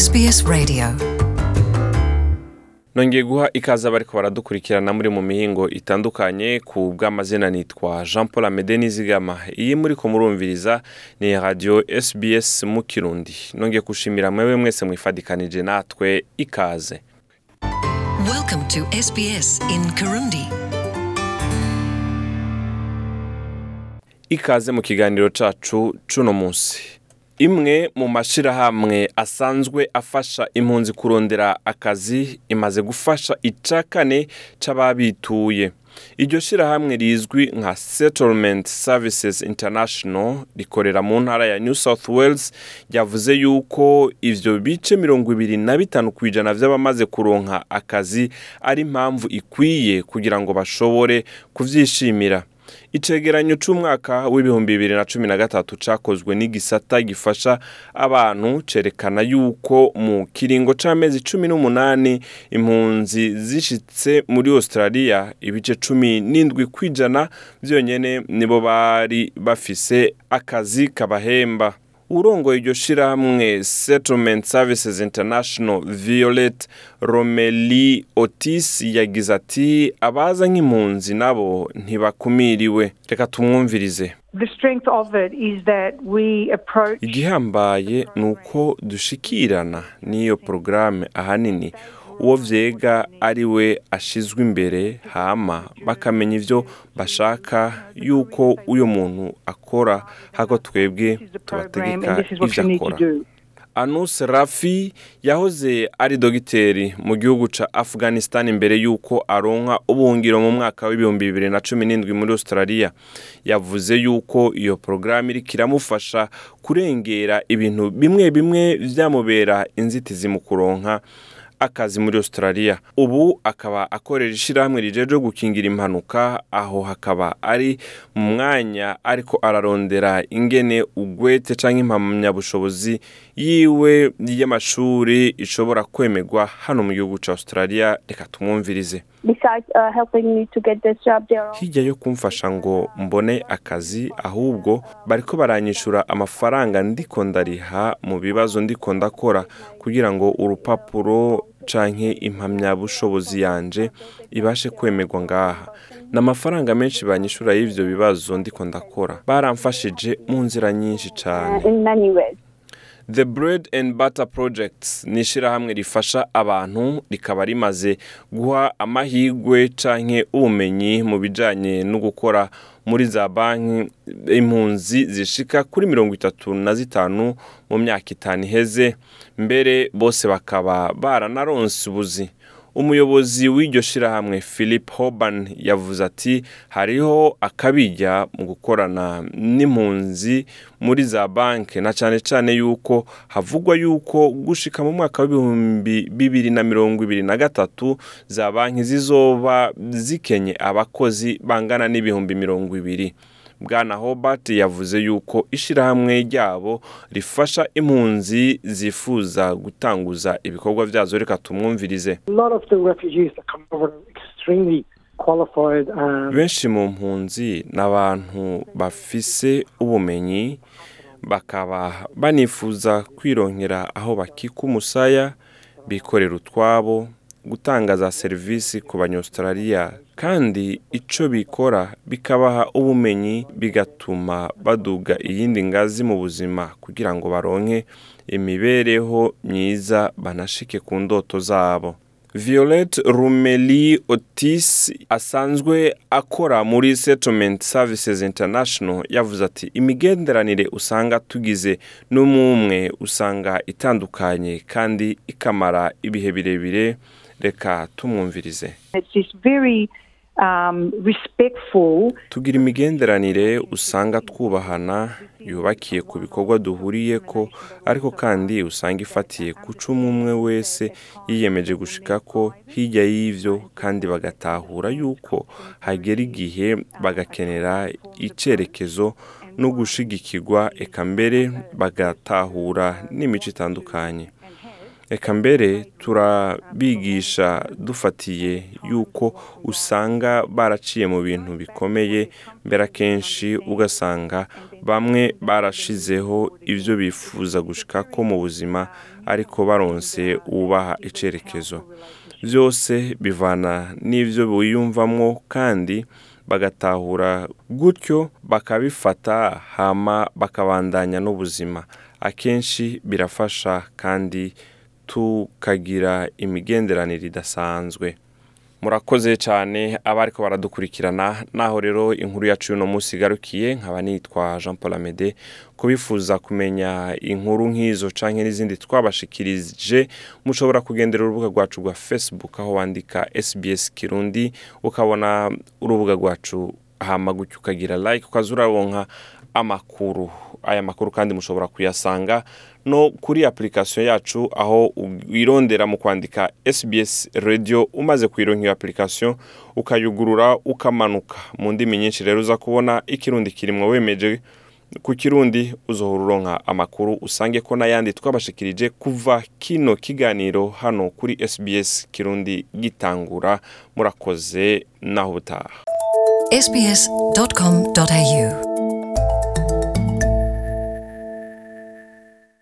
SBS Radio. Nongeye guha ikaze abariko baradukurikirana muri mu mihingo itandukanye ku bw'amazina nitwa jean paul amede nizigama iyi muriko murumviriza ni radio sbs mu kirundi. Nongeye gushimira mwewe mwese mwifadikanije natwe ikaze. Welcome to SBS in Kirundi. Ikaze mu kiganiro cacu cuno munsi. Imwe mu mashirahamwe asanzwe afasha impunzi kurondera akazi imaze gufasha ica kane c'ababituye. Iryo shirahamwe rizwi nka settlement services international rikorera mu ntara ya new south wales ryavuze yuko ivyo bice mirongo ibiri na bitanu ku ijana vy'abamaze kuronka akazi ari impamvu ikwiye kugira ngo bashobore kuvyishimira. Icegeranyo c'umwaka w'ibihumbi bibiri na cumi na gatatu cakozwe n'igisata gifasha abantu cerekana yuko mu kiringo c'amezi cumi n'umunani impunzi zishitse muri australia ibice cumi n'indwi kw'ijana vyonyene nibo bari bafise akazi kabahemba. Urongoye iryo shirahamwe settlement services international violet romeli otis yagize ati abaza nk'impunzi nabo ntibakumiriwe. Reka tumwumvirize. The strength of it is that we approach igihambaye ni uko dushikirana n'iyo porogaramu ahanini. Uwo vyega ari we ashizwe imbere hama bakamenya ivyo bashaka yuko uyo muntu akora. Hako twebwe tubategeka to akora. anus rafi yahoze ari dogiteri mu gihugu ca afghanistan imbere y'uko aronka ubuhungiro mu mwaka w'ibihumbi bibiri na cumi n'indwi muri australia. Yavuze yuko iyo porogaramu iriko iramufasha kurengera ibintu bimwe bimwe vyamubera inzitizi mu kuronka akazi muri australia. Ubu akaba akorera ishirahamwe rijeje gukingira impanuka aho hakaba ari mu mwanya ariko ararondera ingene ugwete canke impamyabushobozi yiwe y'amashuri ishobora kwemerwa hano mu gihugu ca australia. Reka tumwumvirize. Uh, hirya yo kumfasha ngo mbone akazi ahubwo bariko baranyishura amafaranga ndiko ndariha mu bibazo ndiko ndakora kugira ngo urupapuro canke impamyabushobozi yanje ibashe kwemerwa ngaha. Ni amafaranga menshi banyishura y'ivyo bibazo ndiko ndakora. Baramfashije mu nzira nyinshi cane. The Bread and Butter Projects ni ishirahamwe rifasha abantu rikaba rimaze guha amahirwe canke ubumenyi mu bijanye no gukora muri za banki impunzi zishika kuri mirongo itatu na zitanu mu myaka itanu iheze mbere bose bakaba baranaronse ubuzi. Umuyobozi w'iryo shirahamwe philip hoban yavuze ati hariho akabijya mu gukorana n'impunzi muri za banki na cyane cyane yuko havugwa yuko gushika mu mwaka w'ibihumbi bibiri na mirongo ibiri na gatatu za banki zizoba zikenye abakozi bangana n'ibihumbi mirongo ibiri. Bwana hobart yavuze yuko ishirahamwe ryabo rifasha impunzi zifuza gutanguza ibikorwa vyazo reka tumwumvirize. Benshi mu mpunzi ni abantu bafise ubumenyi bakaba banifuza kwironkera aho bakika umusaya bikorera utwabo. Gutanga za serivisi ku banyaustraliya kandi ico bikora bikabaha ubumenyi bigatuma baduga iyindi ngazi mu buzima kugira ngo baronke imibereho myiza banashike ku ndoto zabo. Violet Rumeli Otis asanzwe akora muri Settlement Services International yavuze ati imigenderanire usanga tugize n'umumwe usanga itandukanye kandi ikamara ibihe birebire. Reka tumwumvirize. Um, tugira imigenderanire usanga twubahana yubakiye ku bikorwa duhuriye ko ariko kandi usanga ifatiye ku cumu umwe wese yiyemeje gushika ko hirya y'ivyo kandi bagatahura yuko hagera igihe bagakenera icerekezo no gushigikirwa eka mbere bagatahura n'imico itandukanye. Reka mbere turabigisha dufatiye yuko usanga baraciye mu bintu bikomeye mbere akenshi ugasanga bamwe barashizeho ibyo bifuza gushika ko mu buzima ariko baronse ubaha icyerekezo. Byose bivana n'ibyo biyumvamo kandi bagatahura gutyo bakabifata hama bakabandanya n'ubuzima. Akenshi birafasha kandi tukagira imigenderanire idasanzwe. Murakoze cyane abari ko baradukurikirana naho rero inkuru yacu y'uno munsi igarukiye nkaba nitwa jean paul amede kubifuza kumenya inkuru nk'izo cyangwa n'izindi twabashikirije mushobora kugendera urubuga rwacu rwa facebook aho wandika sbs kirundi ukabona urubuga rwacu hama gutyo ukagira like ukaza uraronka amakuru. Aya makuru kandi mushobora kuyasanga no kuri application yacu aho wirondera mu kwandika SBS radio umaze kuyironka iyo application ukayugurura ukamanuka. Mu ndimi nyinshi rero uza kubona ikirundi kirimwo wemeje ku kirundi uzohora uronka amakuru usange ko n'ayandi twabashikirije kuva kino kiganiro hano kuri SBS kirundi gitangura. Murakoze naho ubutaha.